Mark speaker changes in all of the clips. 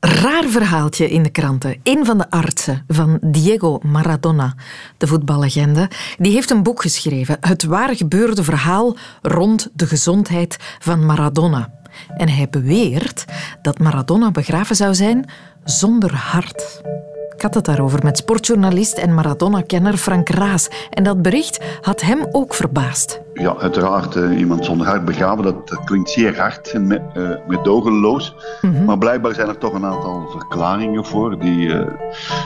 Speaker 1: Raar verhaaltje in de kranten. Een van de artsen van Diego Maradona, de voetballegende, die heeft een boek geschreven. Het waar gebeurde verhaal rond de gezondheid van Maradona. En hij beweert dat Maradona begraven zou zijn zonder hart. Ik had het daarover met sportjournalist en Maradona-kenner Frank Raas. En dat bericht had hem ook verbaasd.
Speaker 2: Ja, uiteraard. Uh, iemand zonder hart begraven, dat, klinkt zeer hard en met, uh, medogeloos. Mhm. Maar blijkbaar zijn er toch een aantal verklaringen voor. Die, uh,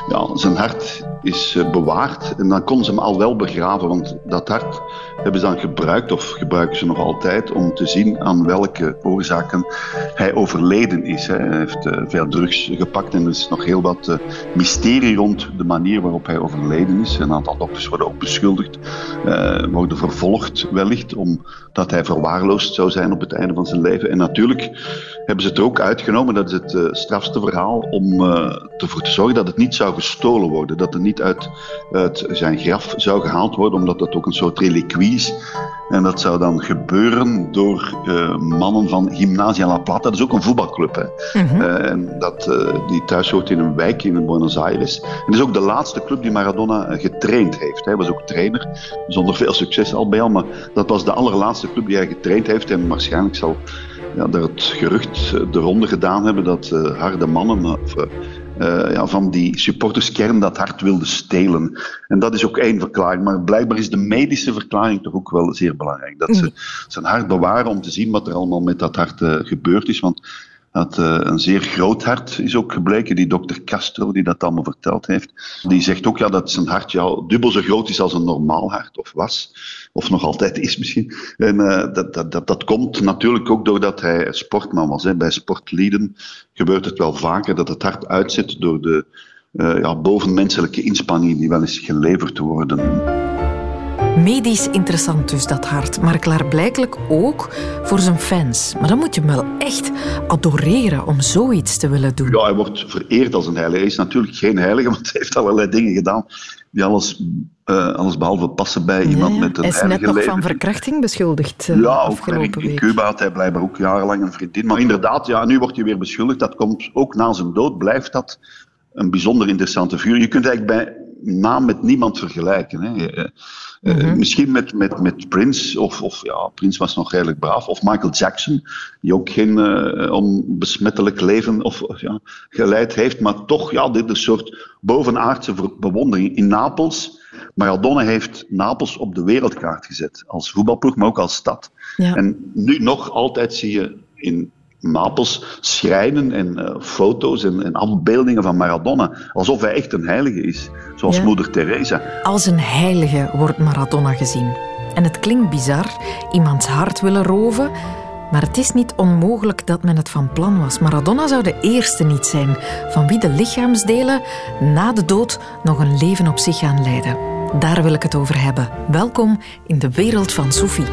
Speaker 2: ja, zijn hart is bewaard en dan kon ze hem al wel begraven. Want dat hart hebben ze dan gebruikt, of gebruiken ze nog altijd, om te zien aan welke oorzaken hij overleden is. Hij heeft veel drugs gepakt en er is nog heel wat mysterie rond de manier waarop hij overleden is. Een aantal dokters worden ook beschuldigd, worden vervolgd wellicht, omdat hij verwaarloosd zou zijn op het einde van zijn leven. En natuurlijk hebben ze het er ook uitgenomen, dat is het uh, strafste verhaal, om uh, ervoor te zorgen dat het niet zou gestolen worden. Dat het niet uit, uit zijn graf zou gehaald worden, omdat dat ook een soort reliquie is. En dat zou dan gebeuren door uh, mannen van Gymnasia La Plata. Dat is ook een voetbalclub. Hè. Mm -hmm. uh, en dat, uh, die thuis hoort in een wijk in Buenos Aires. En dat is ook de laatste club die Maradona getraind heeft. Hij was ook trainer, zonder veel succes al bij al. Maar dat was de allerlaatste club die hij getraind heeft. En waarschijnlijk zal ja, er het gerucht de ronde gedaan hebben dat harde mannen... Of, uh, ja, van die supporterskern dat hart wilde stelen. En dat is ook één verklaring. Maar blijkbaar is de medische verklaring toch ook wel zeer belangrijk. Dat ze zijn hart bewaren om te zien wat er allemaal met dat hart uh, gebeurd is. Want had uh, een zeer groot hart, is ook gebleken. Die dokter Castro, die dat allemaal verteld heeft, die zegt ook ja, dat zijn hart ja, dubbel zo groot is als een normaal hart, of was, of nog altijd is misschien. En uh, dat, dat, dat, dat komt natuurlijk ook doordat hij sportman was. Hè. Bij sportlieden gebeurt het wel vaker dat het hart uitzet door de uh, ja, bovenmenselijke inspanningen die wel eens geleverd worden.
Speaker 1: Medisch interessant dus, dat hart. Maar klaarblijkelijk ook voor zijn fans. Maar dan moet je hem wel echt adoreren om zoiets te willen doen.
Speaker 2: Ja, hij wordt vereerd als een heilige. Hij is natuurlijk geen heilige, want hij heeft allerlei dingen gedaan die alles, uh, alles behalve passen bij iemand met een
Speaker 1: Hij is net nog van verkrachting beschuldigd uh,
Speaker 2: Ja, ook in, in Cuba had hij blijkbaar ook jarenlang een vriendin. Maar inderdaad, ja, nu wordt hij weer beschuldigd. Dat komt ook na zijn dood, blijft dat een bijzonder interessante figuur. Je kunt eigenlijk bij naam met niemand vergelijken. Hè. Uh, uh, misschien met, met, met Prince, of, of ja, Prince was nog redelijk braaf, of Michael Jackson, die ook geen uh, onbesmettelijk leven of, of, ja, geleid heeft, maar toch ja, dit een soort bovenaardse bewondering. In Napels, Maradona heeft Napels op de wereldkaart gezet, als voetbalploeg, maar ook als stad. Ja. En nu nog altijd zie je in Napels schrijnen en uh, foto's en, en, afbeeldingen van Maradona. Alsof hij echt een heilige is, zoals ja. moeder Teresa.
Speaker 1: Als een heilige wordt Maradona gezien. En het klinkt bizar, iemands hart willen roven. Maar het is niet onmogelijk dat men het van plan was. Maradona zou de eerste niet zijn van wie de lichaamsdelen na de dood nog een leven op zich gaan leiden. Daar wil ik het over hebben. Welkom in de wereld van Sophie.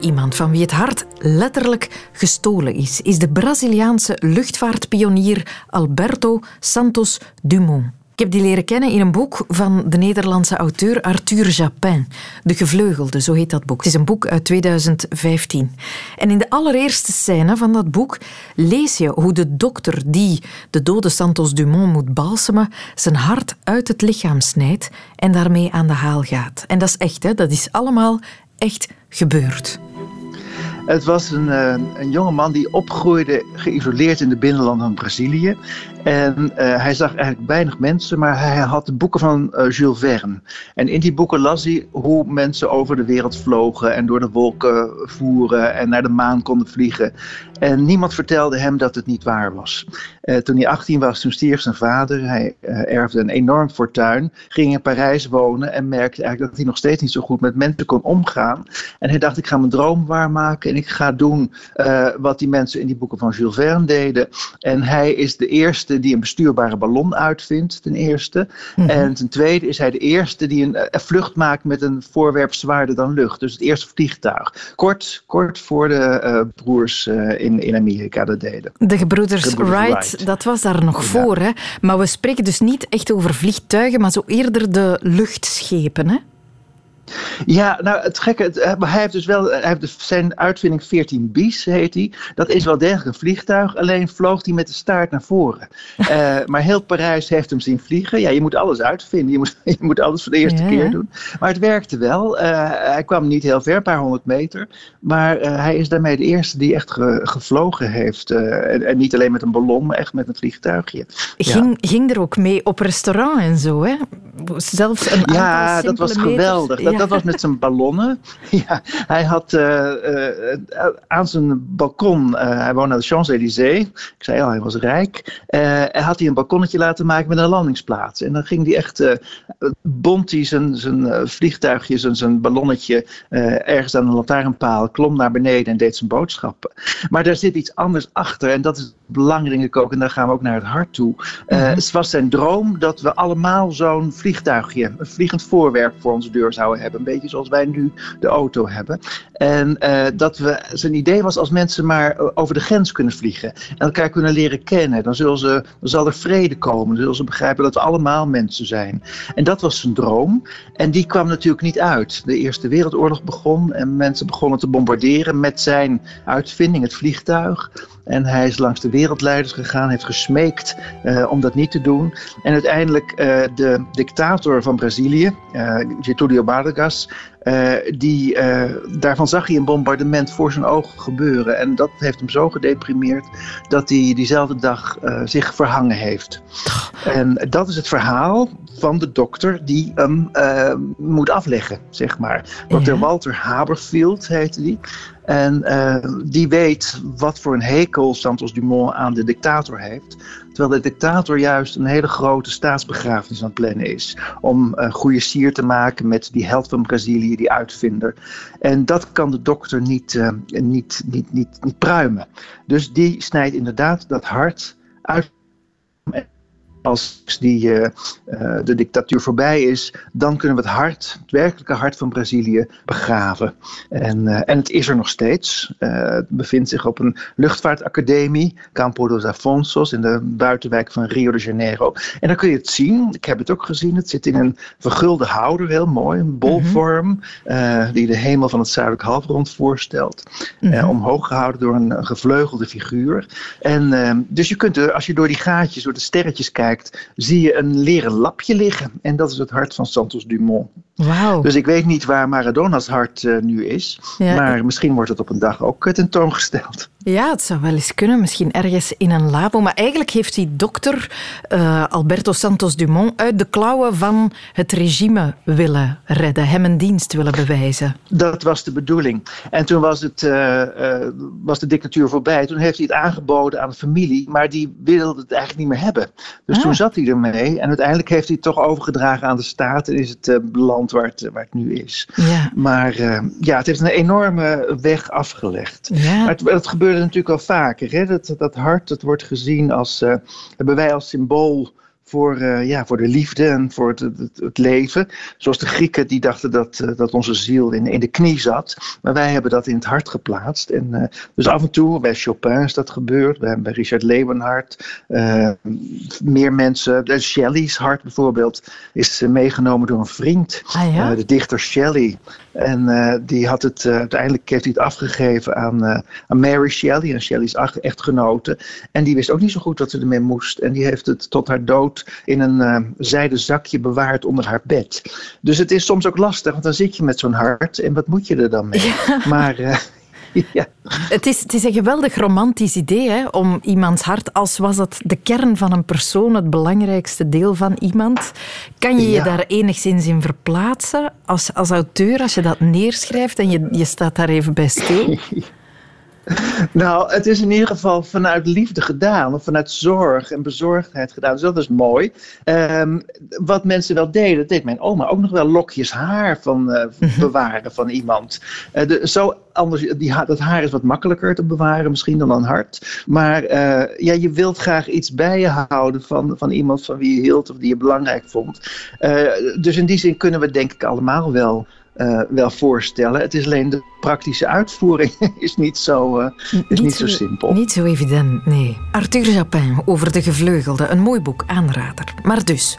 Speaker 1: Iemand van wie het hart letterlijk gestolen is, is de Braziliaanse luchtvaartpionier Alberto Santos Dumont. Ik heb die leren kennen in een boek van de Nederlandse auteur Arthur Japin. De Gevleugelde, zo heet dat boek. Het is een boek uit 2015. En in de allereerste scène van dat boek lees je hoe de dokter die de dode Santos Dumont moet balsemen, zijn hart uit het lichaam snijdt en daarmee aan de haal gaat. En dat is echt, hè? dat is allemaal echt gebeurd.
Speaker 3: Het was een, uh, een jonge man die opgroeide geïsoleerd in de binnenlanden van Brazilië. En uh, hij zag eigenlijk weinig mensen, maar hij had de boeken van uh, Jules Verne. En in die boeken las hij hoe mensen over de wereld vlogen en door de wolken voeren en naar de maan konden vliegen. En niemand vertelde hem dat het niet waar was. Uh, toen hij 18 was, toen stierf zijn vader. Hij erfde een enorm fortuin, ging in Parijs wonen en merkte eigenlijk dat hij nog steeds niet zo goed met mensen kon omgaan. En hij dacht, ik ga mijn droom waarmaken en ik ga doen wat die mensen in die boeken van Jules Verne deden. En hij is de eerste die een bestuurbare ballon uitvindt, ten eerste. Mhm. En ten tweede is hij de eerste die een, een, vlucht maakt met een voorwerp zwaarder dan lucht. Dus het eerste vliegtuig. Kort, kort voor de broers in, in Amerika dat deden.
Speaker 1: De gebroeders, Wright, dat was daar nog voor. Hè? Maar we spreken dus niet echt over vliegtuigen, maar zo eerder de luchtschepen. Hè?
Speaker 3: Ja, nou het gekke, het, eh, hij heeft dus wel, hij heeft dus zijn uitvinding 14 Bis heet hij. Dat is wel degelijk een vliegtuig, alleen vloog hij met de staart naar voren. Uh, maar heel Parijs heeft hem zien vliegen. Ja, je moet alles uitvinden, je moet, je moet alles voor de eerste keer doen. Maar het werkte wel. Uh, hij kwam niet heel ver, een paar honderd meter. Maar hij is daarmee de eerste die echt gevlogen heeft. En, en, niet alleen met een ballon, maar echt met een vliegtuigje.
Speaker 1: Ging, ging er ook mee op restaurant en zo, hè? Zelfs een
Speaker 3: Ja, dat was geweldig dat was met zijn ballonnen. ja, hij had uh, uh, aan zijn balkon, hij woonde aan de Champs-Élysées. Ik zei al, hij was rijk. hij had hij een balkonnetje laten maken met een landingsplaats. En dan ging hij echt, bond hij zijn, zijn vliegtuigje, zijn, zijn ballonnetje ergens aan een lantaarnpaal, klom naar beneden en deed zijn boodschappen. Maar daar zit iets anders achter. En dat is belangrijk ook. En daar gaan we ook naar het hart toe. Mhm. Het was zijn droom dat we allemaal zo'n vliegtuigje, een vliegend voorwerp voor onze deur zouden hebben. Een beetje zoals wij nu de auto hebben. En uh, dat we, zijn idee was als mensen maar eh, over de grens kunnen vliegen. En elkaar kunnen leren kennen. Dan, zullen ze, dan zal er vrede komen. Dan zullen ze begrijpen dat we allemaal mensen zijn. En dat was zijn droom. En die kwam natuurlijk niet uit. De Eerste Wereldoorlog begon en mensen begonnen te bombarderen met zijn uitvinding, het vliegtuig. En hij is langs de wereldleiders gegaan, heeft gesmeekt uh, om dat niet te doen. En uiteindelijk uh, de dictator van Brazilië, uh, Getúlio Vargas, die, daarvan zag hij een bombardement voor zijn ogen gebeuren. En dat heeft hem zo gedeprimeerd dat hij diezelfde dag zich verhangen heeft. En dat is het verhaal van de dokter die hem moet afleggen, zeg maar. Dr. Walter Haberfield heette die. En uh, die weet wat voor een hekel Santos Dumont aan de dictator heeft. Terwijl de dictator juist een hele grote staatsbegrafenis aan het plannen is. Om een goede sier te maken met die held van Brazilië, die uitvinder. En dat kan de dokter niet, uh, niet, niet, niet, niet pruimen. Dus die snijdt inderdaad dat hart uit als die, uh, de dictatuur voorbij is, dan kunnen we het hart, het werkelijke hart van Brazilië, begraven. En, uh, en het is er nog steeds. het bevindt zich op een luchtvaartacademie, Campo dos Afonsos, in de buitenwijk van Rio de Janeiro. En dan kun je het zien. Ik heb het ook gezien. Het zit in een vergulde houder, heel mooi, een bolvorm, die de hemel van het zuidelijk halfrond voorstelt. Mm omhoog gehouden door een, gevleugelde figuur. En dus je kunt, er, als je door die gaatjes, door de sterretjes kijkt, zie je een leren lapje liggen. En dat is het hart van Santos Dumont.
Speaker 1: Wow.
Speaker 3: Dus ik weet niet waar Maradona's hart uh, nu is. Maar misschien wordt het op een dag ook tentoongesteld.
Speaker 1: Ja, het zou wel eens kunnen. Misschien ergens in een labo. Maar eigenlijk heeft die dokter uh, Alberto Santos Dumont uit de klauwen van het regime willen redden. Hem een dienst willen bewijzen.
Speaker 3: Dat was de bedoeling. En toen was, het, uh, was de dictatuur voorbij. Toen heeft hij het aangeboden aan de familie. Maar die wilde het eigenlijk niet meer hebben. Dus ah. zat hij ermee. En uiteindelijk heeft hij het toch overgedragen aan de staat. En is het beland waar het, waar het nu is.
Speaker 1: Ja.
Speaker 3: Maar uh, ja, het heeft een enorme weg afgelegd.
Speaker 1: Ja.
Speaker 3: Maar het, het, gebeurde natuurlijk al vaker. Hè? Dat, dat hart dat wordt gezien als, uh, hebben wij als symbool voor, uh, ja, voor de liefde en voor het, het, het, leven. Zoals de Grieken die dachten dat, uh, dat onze ziel in, in de knie zat. Maar wij hebben dat in het hart geplaatst. En, uh, dus af en toe, bij Chopin is dat gebeurd. Bij, bij Richard Leeuwenhart. meer mensen. Shelley's hart bijvoorbeeld is meegenomen door een vriend.
Speaker 1: Ah, ja?
Speaker 3: de dichter Shelley. En die had het, uiteindelijk heeft hij het afgegeven aan, aan Mary Shelley. En Shelley's echtgenote. En die wist ook niet zo goed wat ze ermee moest. En die heeft het tot haar dood in een zijden zakje bewaard onder haar bed. Dus het is soms ook lastig, want dan zit je met zo'n hart en wat moet je er dan mee? Maar. Ja.
Speaker 1: Het, is, het is een geweldig romantisch idee hè, om iemands hart, als was dat de kern van een persoon, het belangrijkste deel van iemand. Kan je je daar enigszins in verplaatsen als, als auteur, als je dat neerschrijft en je, je staat daar even bij stil?
Speaker 3: Nou, het is in ieder geval vanuit liefde gedaan, of vanuit zorg en bezorgdheid gedaan. Dus dat is mooi. Um, wat mensen wel deden, dat deed mijn oma ook nog wel lokjes haar van uh, bewaren van iemand. Uh, de, zo anders, die, dat haar is wat makkelijker te bewaren misschien dan een hart. Maar uh, ja, je wilt graag iets bij je houden van, van iemand van wie je hield of die je belangrijk vond. dus in die zin kunnen we denk ik allemaal wel uh, wel voorstellen. Het is alleen de praktische uitvoering is niet zo, uh, is niet, zo simpel.
Speaker 1: Niet zo evident, nee. Arthur Japin over de gevleugelde, een mooi boek, aanrader. Maar dus,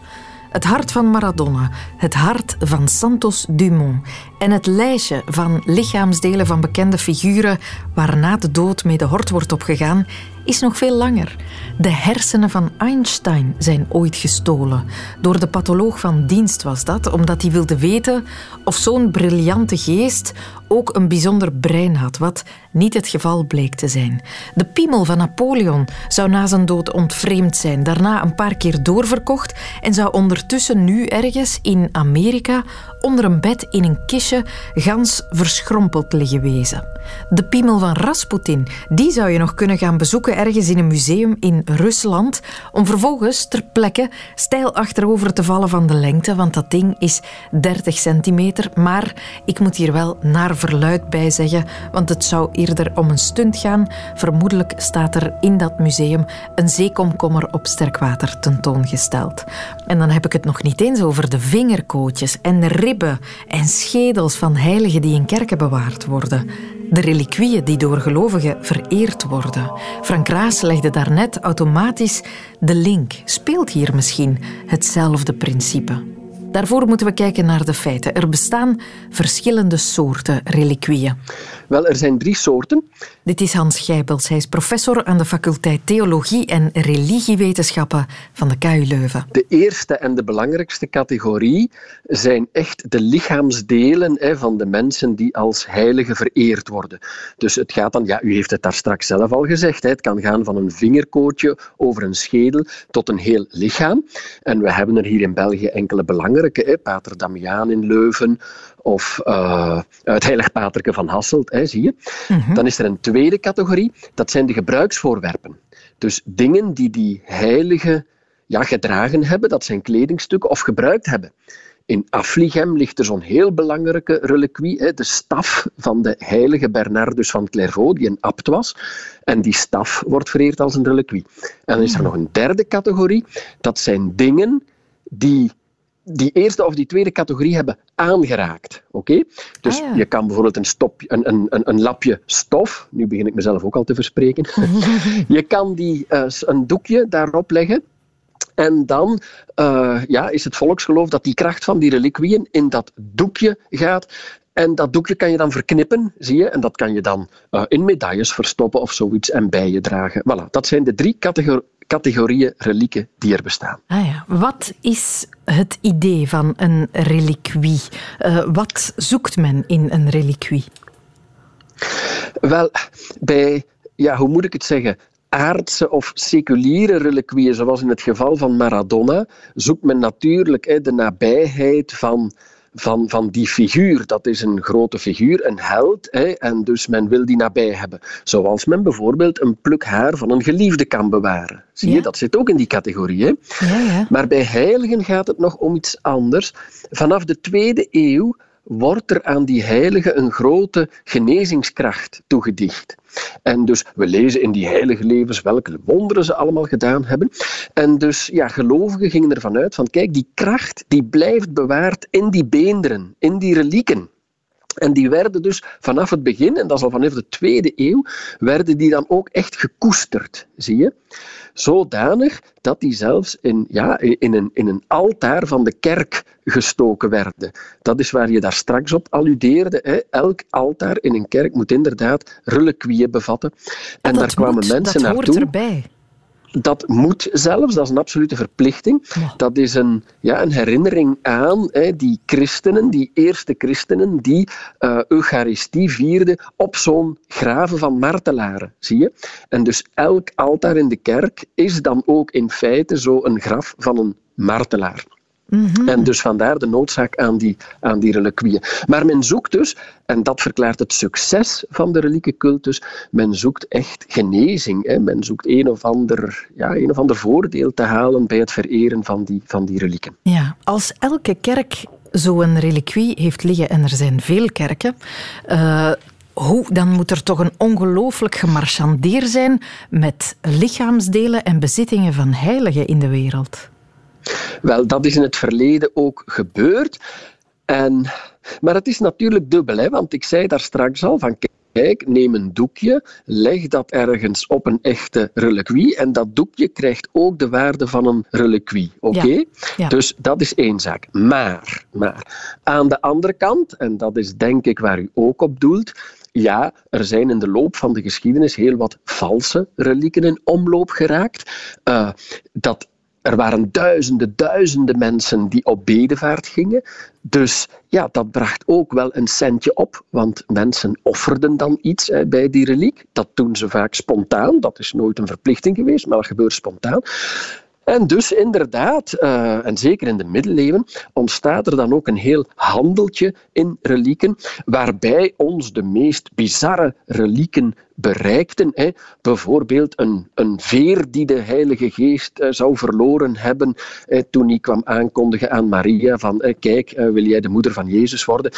Speaker 1: het hart van Maradona, het hart van Santos Dumont en het lijstje van lichaamsdelen van bekende figuren waar na de dood mee de hort wordt opgegaan, is nog veel langer. De hersenen van Einstein zijn ooit gestolen. Door de patholoog van dienst was dat, omdat hij wilde weten of zo'n briljante geest ook een bijzonder brein had, wat niet het geval bleek te zijn. De piemel van Napoleon zou na zijn dood ontvreemd zijn, daarna een paar keer doorverkocht en zou ondertussen nu ergens in Amerika onder een bed in een kistje gans verschrompeld liggen wezen. De piemel van Rasputin, die zou je nog kunnen gaan bezoeken ergens in een museum in Rusland, om vervolgens ter plekke stijl achterover te vallen van de lengte, want dat ding is 30 centimeter. Maar ik moet hier wel naar verluid bij zeggen, want het zou eerder om een stunt gaan. Vermoedelijk staat er in dat museum een zeekomkommer op sterkwater tentoongesteld. En dan heb ik het nog niet eens over de vingerkootjes en ribben en schedels van heiligen die in kerken bewaard worden. De reliquieën die door gelovigen vereerd worden. Frank Raas legde daarnet automatisch de link. Speelt hier misschien hetzelfde principe? Daarvoor moeten we kijken naar de feiten. Er bestaan verschillende soorten reliquieën.
Speaker 4: Wel, er zijn drie soorten.
Speaker 1: Dit is Hans Gijbels. Hij is professor aan de faculteit Theologie en Religiewetenschappen van de KU Leuven.
Speaker 4: De eerste en de belangrijkste categorie zijn echt de lichaamsdelen hè, van de mensen die als heiligen vereerd worden. Dus het gaat dan, ja, u heeft het daar straks zelf al gezegd, hè, het kan gaan van een vingerkootje over een schedel tot een heel lichaam. En we hebben er hier in België enkele belangrijke, hè, Pater Damiaan in Leuven, of uh, het heilig paterke van Hasselt, hè, zie je. Mhm. Dan is er een tweede categorie, dat zijn de gebruiksvoorwerpen. Dus dingen die die heilige ja, gedragen hebben, dat zijn kledingstukken, of gebruikt hebben. In Affligem ligt er zo'n heel belangrijke reliquie, hè, de staf van de heilige Bernardus van Clairvaux, die een abt was. En die staf wordt vereerd als een reliquie. En dan is er mhm. nog een derde categorie, dat zijn dingen die die eerste of die tweede categorie hebben aangeraakt. Oké? Dus ah, je kan bijvoorbeeld een, stop, een, een, een, een, lapje stof, nu begin ik mezelf ook al te verspreken, je kan die, uh, een doekje daarop leggen en dan uh, ja, is het volksgeloof dat die kracht van die reliquieën in dat doekje gaat. En dat doekje kan je dan verknippen, zie je, en dat kan je dan uh, in medailles verstoppen of zoiets en bij je dragen. Voilà, dat zijn de drie categorieën categorieën relieken die er bestaan.
Speaker 1: Ah ja. Wat is het idee van een reliquie? Uh, wat zoekt men in een reliquie?
Speaker 4: Wel, bij, ja, hoe moet ik het zeggen? aardse of seculiere reliquieën, zoals in het geval van Maradona, zoekt men natuurlijk hè, de nabijheid van van, van die figuur. Dat is een grote figuur, een held, hè, en dus men wil die nabij hebben. Zoals men bijvoorbeeld een pluk haar van een geliefde kan bewaren. Zie je, dat zit ook in die categorie. Hè? Ja, ja. Maar bij heiligen gaat het nog om iets anders. Vanaf de tweede eeuw wordt er aan die heiligen een grote genezingskracht toegedicht. En dus we lezen in die heilige levens welke wonderen ze allemaal gedaan hebben. En dus ja, gelovigen gingen ervan uit van kijk, die kracht die blijft bewaard in die beenderen, in die relieken. En die werden dus vanaf het begin, en dat is al vanaf de tweede eeuw, werden die dan ook echt gekoesterd, zie je? Zodanig dat die zelfs in, ja, in, een, in een altaar van de kerk gestoken werden. Dat is waar je daar straks op alludeerde. Hè. Elk altaar in een kerk moet inderdaad reliquieën bevatten.
Speaker 1: En, daar kwamen mensen dat naartoe. Erbij.
Speaker 4: Dat moet zelfs, dat is een absolute verplichting. Dat is een, ja, een herinnering aan hè, die christenen, die eerste christenen, die uh, Eucharistie vierden op zo'n graven van martelaren. Zie je? En dus elk altaar in de kerk is dan ook in feite zo een graf van een martelaar. Mhm. En dus vandaar de noodzaak aan die, aan die reliquieën. Maar men zoekt dus, en dat verklaart het succes van de reliekencultus, men zoekt echt genezing. Hè. Men zoekt een of, ander, ja, een of ander voordeel te halen bij het vereren van die, van die relieken.
Speaker 1: Ja, als elke kerk zo'n reliquie heeft liggen, en er zijn veel kerken, uh, hoe, dan moet er toch een ongelooflijk gemarchandeer zijn met lichaamsdelen en bezittingen van heiligen in de wereld.
Speaker 4: Wel, dat is in het verleden ook gebeurd. En, maar het is natuurlijk dubbel, hè, want ik zei daar straks al van kijk, neem een doekje, leg dat ergens op een echte reliquie en dat doekje krijgt ook de waarde van een reliquie. Oké? Dus dat is één zaak. Maar, maar aan de andere kant, en dat is denk ik waar u ook op doelt, ja, er zijn in de loop van de geschiedenis heel wat valse relieken in omloop geraakt. Uh, dat er waren duizenden, duizenden mensen die op bedevaart gingen. Dus ja, dat bracht ook wel een centje op, want mensen offerden dan iets hè, bij die reliek. Dat doen ze vaak spontaan, dat is nooit een verplichting geweest, maar dat gebeurt spontaan. En dus inderdaad, uh, en zeker in de middeleeuwen, ontstaat er dan ook een heel handeltje in relieken, waarbij ons de meest bizarre relieken bereikten. Hè. Bijvoorbeeld een, een veer die de Heilige Geest uh, zou verloren hebben toen hij kwam aankondigen aan Maria van uh, kijk, wil jij de moeder van Jezus worden?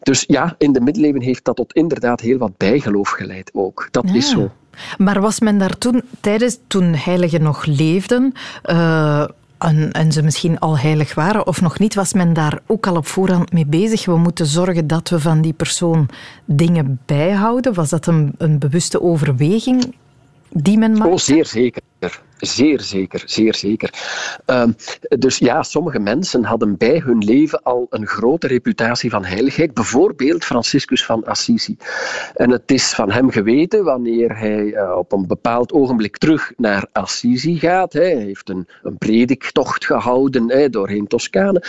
Speaker 4: Dus ja, in de middeleeuwen heeft dat tot inderdaad heel wat bijgeloof geleid ook. Dat is zo.
Speaker 1: Maar was men daar toen, tijdens toen heiligen nog leefden, uh, en, en, ze misschien al heilig waren of nog niet, was men daar ook al op voorhand mee bezig? We moeten zorgen dat we van die persoon dingen bijhouden. Was dat een, een bewuste overweging die men maakte?
Speaker 4: Oh, zeer zeker. Zeer zeker, zeer zeker. Ehm, dus ja, sommige mensen hadden bij hun leven al een grote reputatie van heiligheid. Bijvoorbeeld Franciscus van Assisi. En het is van hem geweten wanneer hij eh, op een bepaald ogenblik terug naar Assisi gaat. Hij heeft een, een prediktocht gehouden doorheen Toscane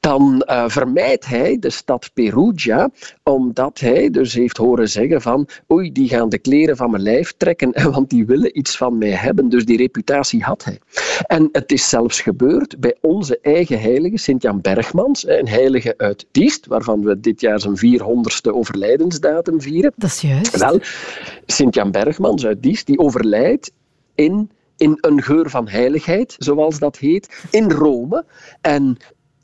Speaker 4: dan uh, vermijdt hij de stad Perugia, omdat hij dus heeft horen zeggen van oei, die gaan de kleren van mijn lijf trekken, want die willen iets van mij hebben. Dus die reputatie had hij. En het is zelfs gebeurd bij onze eigen heilige, Sint-Jan Bergmans, een heilige uit Diest, waarvan we dit jaar zijn 400ste overlijdensdatum vieren.
Speaker 1: Dat is juist.
Speaker 4: Wel, Sint-Jan Bergmans uit Diest, die overlijdt in in een geur van heiligheid, zoals dat heet, in Rome. En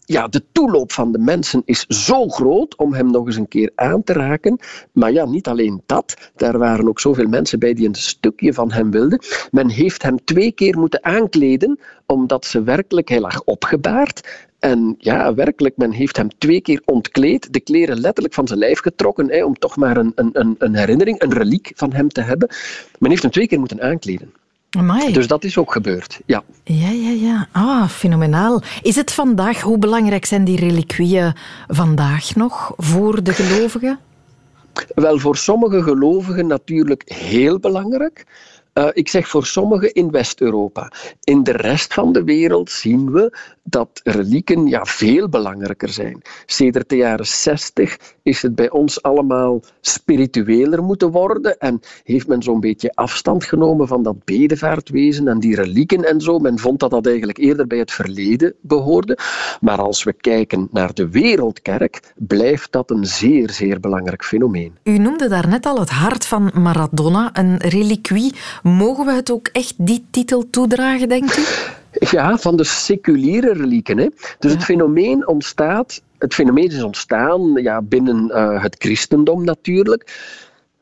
Speaker 4: ja, de toeloop van de mensen is zo groot om hem nog eens een keer aan te raken. Maar ja, niet alleen dat. Daar waren ook zoveel mensen bij die een stukje van hem wilden. Men heeft hem twee keer moeten aankleden, omdat ze werkelijk, hij lag opgebaard. En ja, werkelijk, men heeft hem twee keer ontkleed, de kleren letterlijk van zijn lijf getrokken, hè, om toch maar een, een, een herinnering, een reliek van hem te hebben. Men heeft hem twee keer moeten aankleden. Dus dat is ook gebeurd, ja.
Speaker 1: Ja, ja, ja. Ah, fenomenaal. Is het vandaag, hoe belangrijk zijn die reliquieën vandaag nog voor de gelovigen?
Speaker 4: Wel, voor sommige gelovigen natuurlijk heel belangrijk. Uh, ik zeg voor sommigen in West-Europa. In de rest van de wereld zien we dat relieken ja, veel belangrijker zijn. Sedert de jaren 60 is het bij ons allemaal spiritueler moeten worden en heeft men zo'n beetje afstand genomen van dat bedevaartwezen en die relieken en zo. Men vond dat dat eigenlijk eerder bij het verleden behoorde. Maar als we kijken naar de wereldkerk, blijft dat een zeer, zeer belangrijk fenomeen.
Speaker 1: U noemde daarnet al het hart van Maradona, een reliquie. Mogen we het ook echt die titel toedragen, denk u?
Speaker 4: Ja, van de seculiere relieken. Hè. Dus het fenomeen ontstaat, het fenomeen is ontstaan ja, binnen uh, het christendom natuurlijk.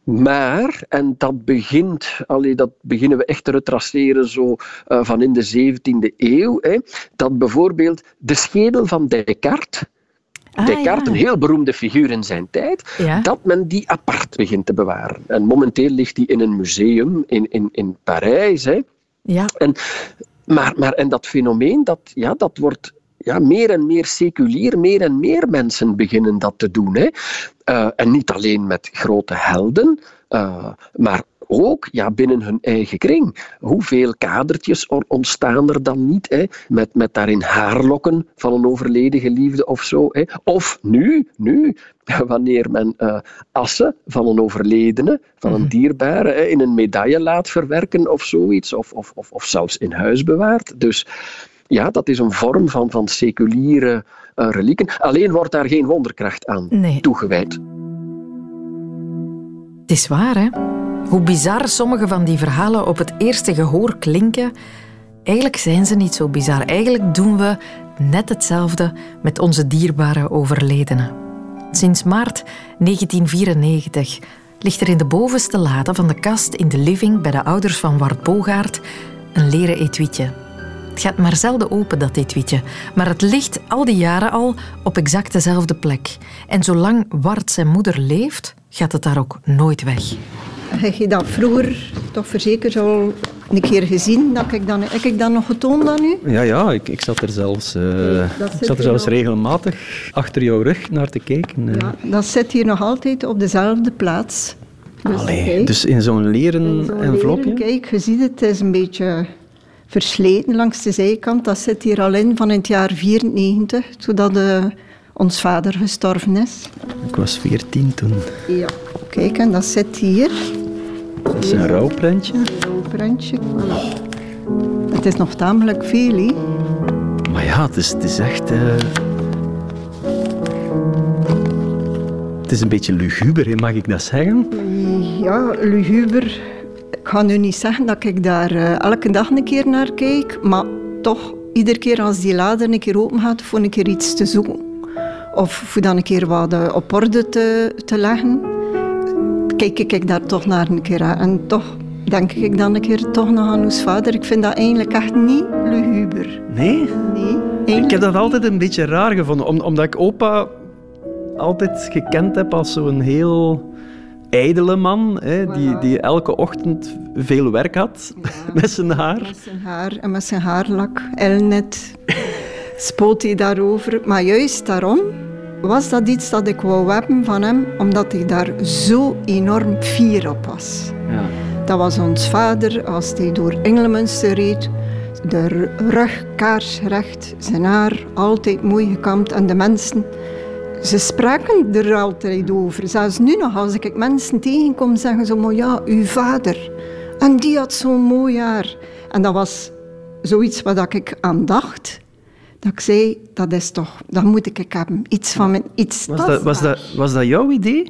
Speaker 4: Maar, en dat begint, allee, dat beginnen we echt te retraceren zo uh, van in de 17e eeuw, hè, dat bijvoorbeeld de schedel van Descartes, Ah, Descartes, een heel beroemde figuur in zijn tijd, dat men die apart begint te bewaren. En momenteel ligt die in een museum in, in, in Parijs. Hè.
Speaker 1: Ja.
Speaker 4: En maar, maar en dat fenomeen, dat, ja, dat wordt ja, meer en meer seculier, meer en meer mensen beginnen dat te doen. Hè. Uh, en niet alleen met grote helden, uh, maar ook ja, binnen hun eigen kring. Hoeveel kadertjes ontstaan er dan niet, hè? Met, met daarin haarlokken van een overleden geliefde of zo. Hè? Of nu, nu, wanneer men uh, assen van een overledene, van een mhm. dierbare, hè, in een medaille laat verwerken of zoiets, of, of, of, of zelfs in huis bewaart. Dus ja, dat is een vorm van, van seculiere uh, relieken. Alleen wordt daar geen wonderkracht aan toegewijd.
Speaker 1: Het is waar, hè? Hoe bizar sommige van die verhalen op het eerste gehoor klinken, eigenlijk zijn ze niet zo bizar. Eigenlijk doen we net hetzelfde met onze dierbare overledenen. Sinds maart 1994 ligt er in de bovenste lade van de kast in de living bij de ouders van Wart Bogaert een leren etuietje. Het gaat maar zelden open, dat etuietje, maar het ligt al die jaren al op exact dezelfde plek. En zolang Wart zijn moeder leeft, gaat het daar ook nooit weg.
Speaker 5: Heb je dat vroeger toch verzekerd al een keer gezien? Dat ik dan, heb ik dat nog getoond aan u?
Speaker 6: Ja, ja ik, ik zat er zelfs, uh, ik zat er zelfs regelmatig achter jouw rug naar te kijken.
Speaker 5: Uh. Ja, dat zit hier nog altijd op dezelfde plaats.
Speaker 6: Dus, Allee, dus in zo'n leren zo envelopje?
Speaker 5: Kijk, je ziet het, het is een beetje versleten langs de zijkant. Dat zit hier al in van het jaar 94, toen dat, uh, ons vader gestorven is.
Speaker 6: Ik was 14 toen.
Speaker 5: Ja, kijk, en dat zit hier.
Speaker 6: Dat is een rouwprentje. Een
Speaker 5: rouwprentje, Het is nog tamelijk veel, hè?
Speaker 6: Maar ja, het is, het is echt... Uh... Het is een beetje luguber, mag ik dat zeggen?
Speaker 5: Ja, luguber. Ik ga nu niet zeggen dat ik daar uh, elke dag een keer naar kijk, maar toch, iedere keer als die lader een keer open gaat, voor een keer iets te zoeken. Of voor dan een keer wat eh, op orde te, te leggen kijk ik daar toch naar een keer aan. En toch denk ik dan een keer toch nog aan ons vader. Ik vind dat eigenlijk echt niet luguber.
Speaker 6: Nee?
Speaker 5: Nee.
Speaker 6: Ik heb dat altijd een beetje raar gevonden, omdat ik opa altijd gekend heb als zo'n heel ijdele man, hè, die, die elke ochtend veel werk had met zijn haar.
Speaker 5: Met zijn haar en met zijn haarlak. Elnet spoot hij daarover. Maar juist daarom was dat iets dat ik wou hebben van hem, omdat hij daar zo enorm fier op was. Ja. Dat was ons vader als hij door Engelmünster reed. De rug kaarsrecht, zijn haar altijd mooi gekamd en de mensen... Ze spraken er altijd over. Zelfs nu nog, als ik mensen tegenkom, zeggen ze... Maar ja, uw vader. En die had zo'n mooi haar. En dat was zoiets wat ik aan dacht dat ik zei, dat is toch, dat moet ik hebben. Iets van mijn, iets
Speaker 6: was dat, was, dat, was dat jouw idee?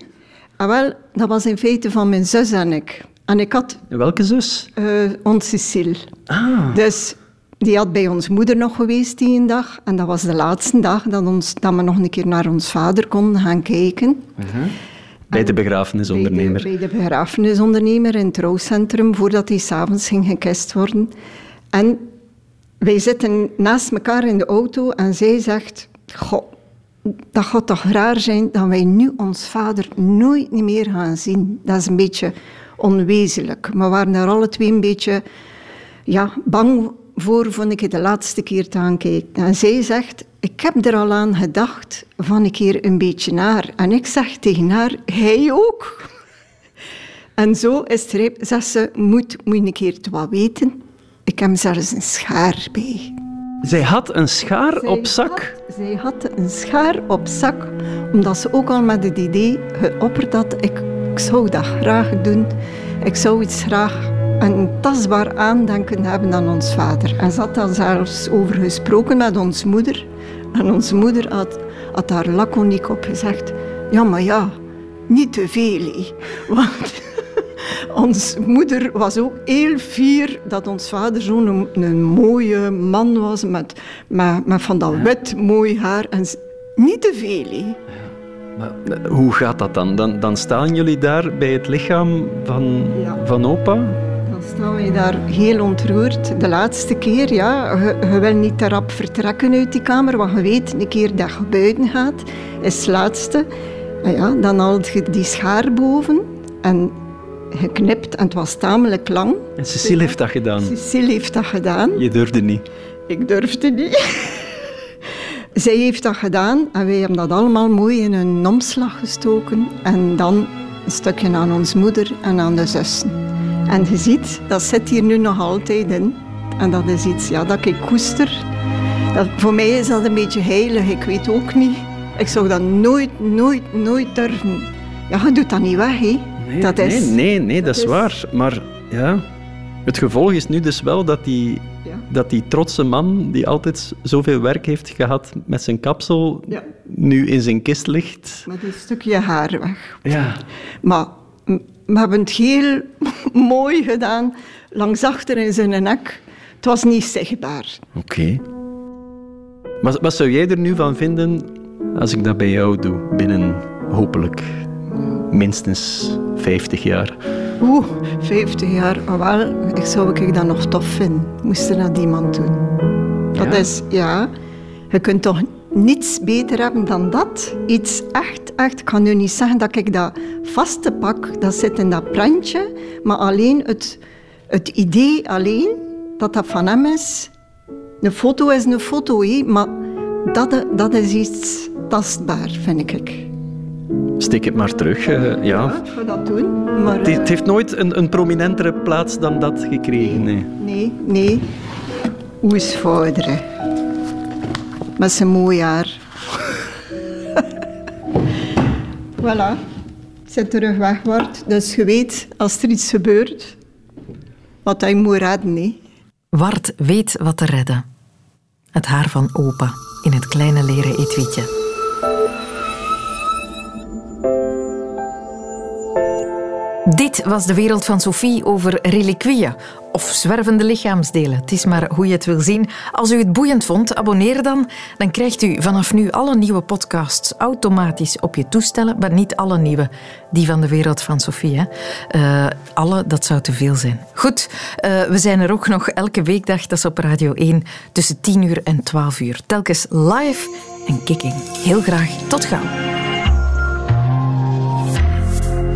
Speaker 5: Ah, wel, dat was in feite van mijn zus en ik. En ik had...
Speaker 6: Welke zus?
Speaker 5: Uh, ons Cecile. Ah. Dus die had bij ons moeder nog geweest die een dag. En dat was de laatste dag dat, ons, dat we nog een keer naar ons vader konden gaan kijken. Uh -huh.
Speaker 6: Bij de begrafenisondernemer.
Speaker 5: Bij de, bij de begrafenisondernemer in het rouwcentrum, voordat hij s'avonds ging gekist worden. En wij zitten naast elkaar in de auto en zij zegt: Goh, dat gaat toch raar zijn dat wij nu ons vader nooit meer gaan zien. Dat is een beetje onwezenlijk. We waren daar alle twee een beetje ja, bang voor, vond ik de laatste keer te gaan kijken. En zij zegt, ik heb er al aan gedacht van een keer een beetje naar. En ik zeg tegen haar, hij ook. En zo is het, zegt ze, moet, moet een keer het wat weten. Ik heb zelfs een schaar bij.
Speaker 6: Zij had een schaar op zak?
Speaker 5: zij had een schaar op zak, omdat ze ook al met het idee geopperd had, ik, ik zou dat graag doen. Ik zou iets graag een tastbaar aandenken hebben aan ons vader. En ze had daar zelfs over gesproken met ons moeder. En onze moeder had, had daar laconiek op gezegd, ja maar ja, niet te veel. Want ons moeder was ook heel fier dat ons vader zo'n een, mooie man was met, met, met van dat wit mooi haar. En niet te veel.
Speaker 6: Maar, hoe gaat dat dan? dan? Dan staan jullie daar bij het lichaam van, van opa?
Speaker 5: Dan staan we daar heel ontroerd. De laatste keer, ja, je, je wil niet te rap vertrekken uit die kamer, want je weet, een keer dat je buiten gaat, is het laatste. En ja, dan haal je die schaar boven en geknipt en het was tamelijk lang.
Speaker 6: En Cecile heeft dat gedaan?
Speaker 5: Cecile heeft dat gedaan.
Speaker 6: Je durfde niet?
Speaker 5: Ik durfde niet. Zij heeft dat gedaan en wij hebben dat allemaal mooi in een omslag gestoken en dan een stukje aan ons moeder en aan de zussen. En je ziet, dat zit hier nu nog altijd in. En dat is iets ja, dat ik koester. Dat, voor mij is dat een beetje heilig, ik weet ook niet. Ik zou dat nooit, nooit, nooit durven. Ja, je doet dat niet weg, hè.
Speaker 6: Nee, dat is, nee, nee, nee, dat, is waar. Maar ja... Het gevolg is nu dus wel dat die, dat die trotse man, die altijd zoveel werk heeft gehad met zijn kapsel, nu in zijn kist ligt.
Speaker 5: Met een stukje haar weg.
Speaker 6: Ja.
Speaker 5: Maar we hebben het heel mooi gedaan, langs achter in zijn nek. Het was niet zichtbaar.
Speaker 6: Oké. Wat, wat zou jij er nu van vinden als ik dat bij jou doe, binnen hopelijk minstens 50 jaar?
Speaker 5: Oeh, 50 jaar. Oh, wel, ik zou ik dat nog tof vinden. Moest er dat iemand doen. Dat is, ja... Je kunt toch niets beter hebben dan dat. Iets echt, echt. Ik kan nu niet zeggen dat ik dat vaste pak, dat zit in dat prantje. Maar alleen het, het idee alleen, dat dat van hem is. Een foto is een foto, hé, maar dat, dat is iets tastbaar, vind ik.
Speaker 6: Steek het maar terug, uh, ja.
Speaker 5: ja. Ik ga dat doen. Maar,
Speaker 6: het, het, heeft nooit een, een, prominentere plaats dan dat gekregen, nee.
Speaker 5: Nee, nee. Hoe is vader? Met zijn mooi haar. voilà. Zit terug weg wordt. Dus je weet, als er iets gebeurt, wat hij moet redden. Nee.
Speaker 1: Wart weet wat te redden. Het haar van opa in het kleine leren etuietje. Was de wereld van Sophie over reliquieën of zwervende lichaamsdelen. Het is maar hoe je het wil zien. Als u het boeiend vond, abonneer dan. Dan krijgt u vanaf nu alle nieuwe podcasts automatisch op je toestellen. Maar niet alle nieuwe, die van de wereld van Sophie. Uh, alle, dat zou te veel zijn. Goed, uh, we zijn er ook nog elke weekdag. Dat is op Radio 1 tussen 10 uur en 12 uur. Telkens live en kicking. Heel graag tot gauw.